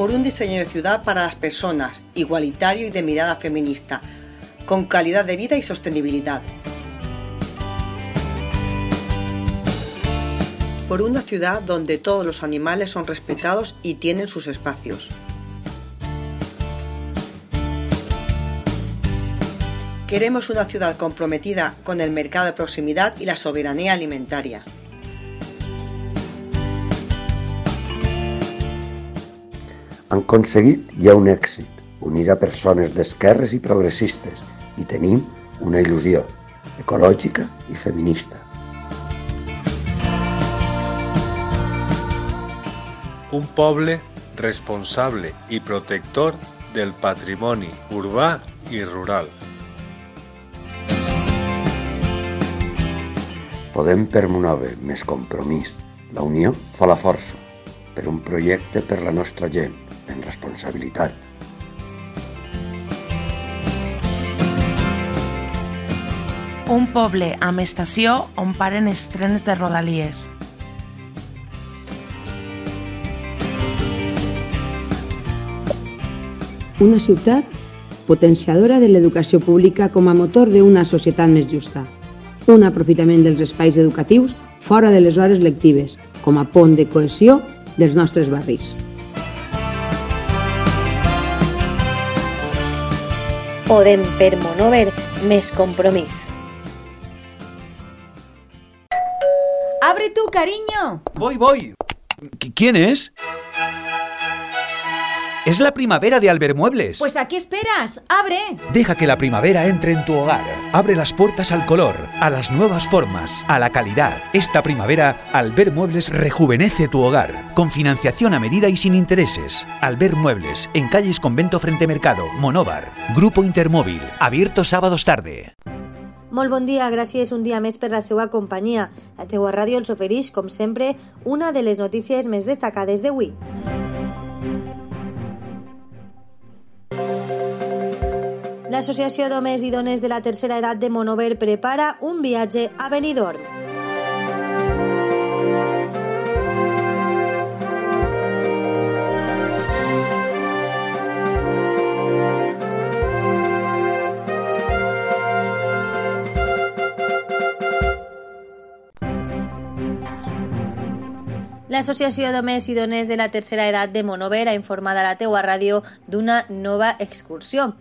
por un diseño de ciudad para las personas, igualitario y de mirada feminista, con calidad de vida y sostenibilidad. Por una ciudad donde todos los animales son respetados y tienen sus espacios. Queremos una ciudad comprometida con el mercado de proximidad y la soberanía alimentaria. Han aconseguit ja un èxit, unir a persones d'esquerres i progressistes, i tenim una il·lusió ecològica i feminista. Un poble responsable i protector del patrimoni urbà i rural. Podem permoure més compromís. La unió fa la força per un projecte per la nostra gent, en responsabilitat. Un poble amb estació on paren els trens de rodalies. Una ciutat potenciadora de l'educació pública com a motor d'una societat més justa. Un aprofitament dels espais educatius fora de les hores lectives, com a pont de cohesió dels nostres barris. Podem permover més compromís. ¡Abre tú, cariño! Voy, voy. ¿Qui- ¿Quién es? Es la primavera de Albermuebles. Pues aquí esperas, abre. Deja que la primavera entre en tu hogar. Abre las puertas al color, a las nuevas formas, a la calidad. Esta primavera, Albert Muebles rejuvenece tu hogar, con financiación a medida y sin intereses. Albert Muebles, en calles Convento Frente Mercado, Monóvar. Grupo Intermóvil, abierto sábados tarde. Molt bon dia, gràcies un dia més per la seva companyia. La teua ràdio els ofereix, com sempre, una de les notícies més destacades d'avui. L'Associació d'Homes i Dones de la Tercera Edat de Monover prepara un viatge a Benidorm. L'Associació d'Homes i Dones de la Tercera Edat de Monover ha informat a la teua ràdio d'una nova excursió.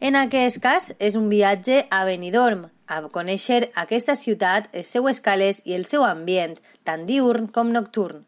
En aquest cas, és un viatge a Benidorm, a conèixer aquesta ciutat, les seues cales i el seu ambient, tant diurn com nocturn.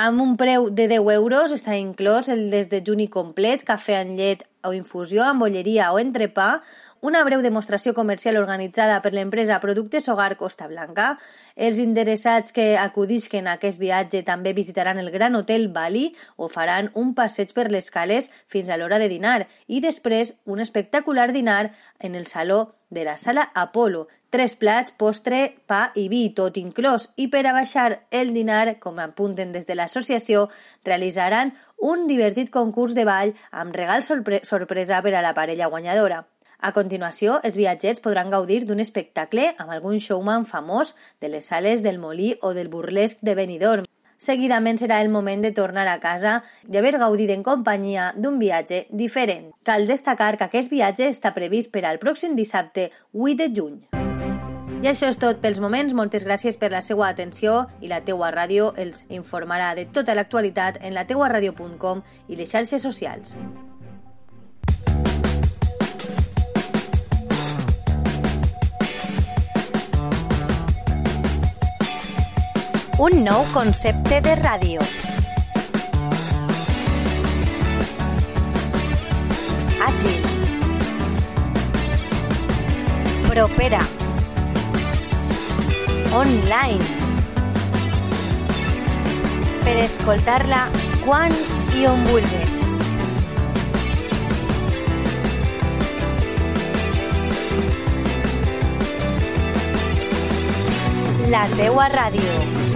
Amb un preu de 10 euros està inclòs el des de juni complet, cafè amb llet o infusió amb bolleria o entrepà, una breu demostració comercial organitzada per l'empresa Productes Hogar Costa Blanca. Els interessats que acudisquen a aquest viatge també visitaran el Gran Hotel Bali o faran un passeig per les cales fins a l'hora de dinar i després un espectacular dinar en el saló de la sala Apolo. Tres plats, postre, pa i vi, tot inclòs. I per a baixar el dinar, com apunten des de l'associació, realitzaran un divertit concurs de ball amb regal sorpre sorpresa per a la parella guanyadora. A continuació, els viatgers podran gaudir d'un espectacle amb algun showman famós de les sales del Molí o del burlesc de Benidorm. Seguidament serà el moment de tornar a casa i haver gaudit en companyia d'un viatge diferent. Cal destacar que aquest viatge està previst per al pròxim dissabte 8 de juny. I això és tot pels moments. Moltes gràcies per la seva atenció i la teua ràdio els informarà de tota l'actualitat en la teuaradio.com i les xarxes socials. Un nou concepte de ràdio. Àgil. Propera. Online. Per escoltar-la quan i on. La teua ràdio.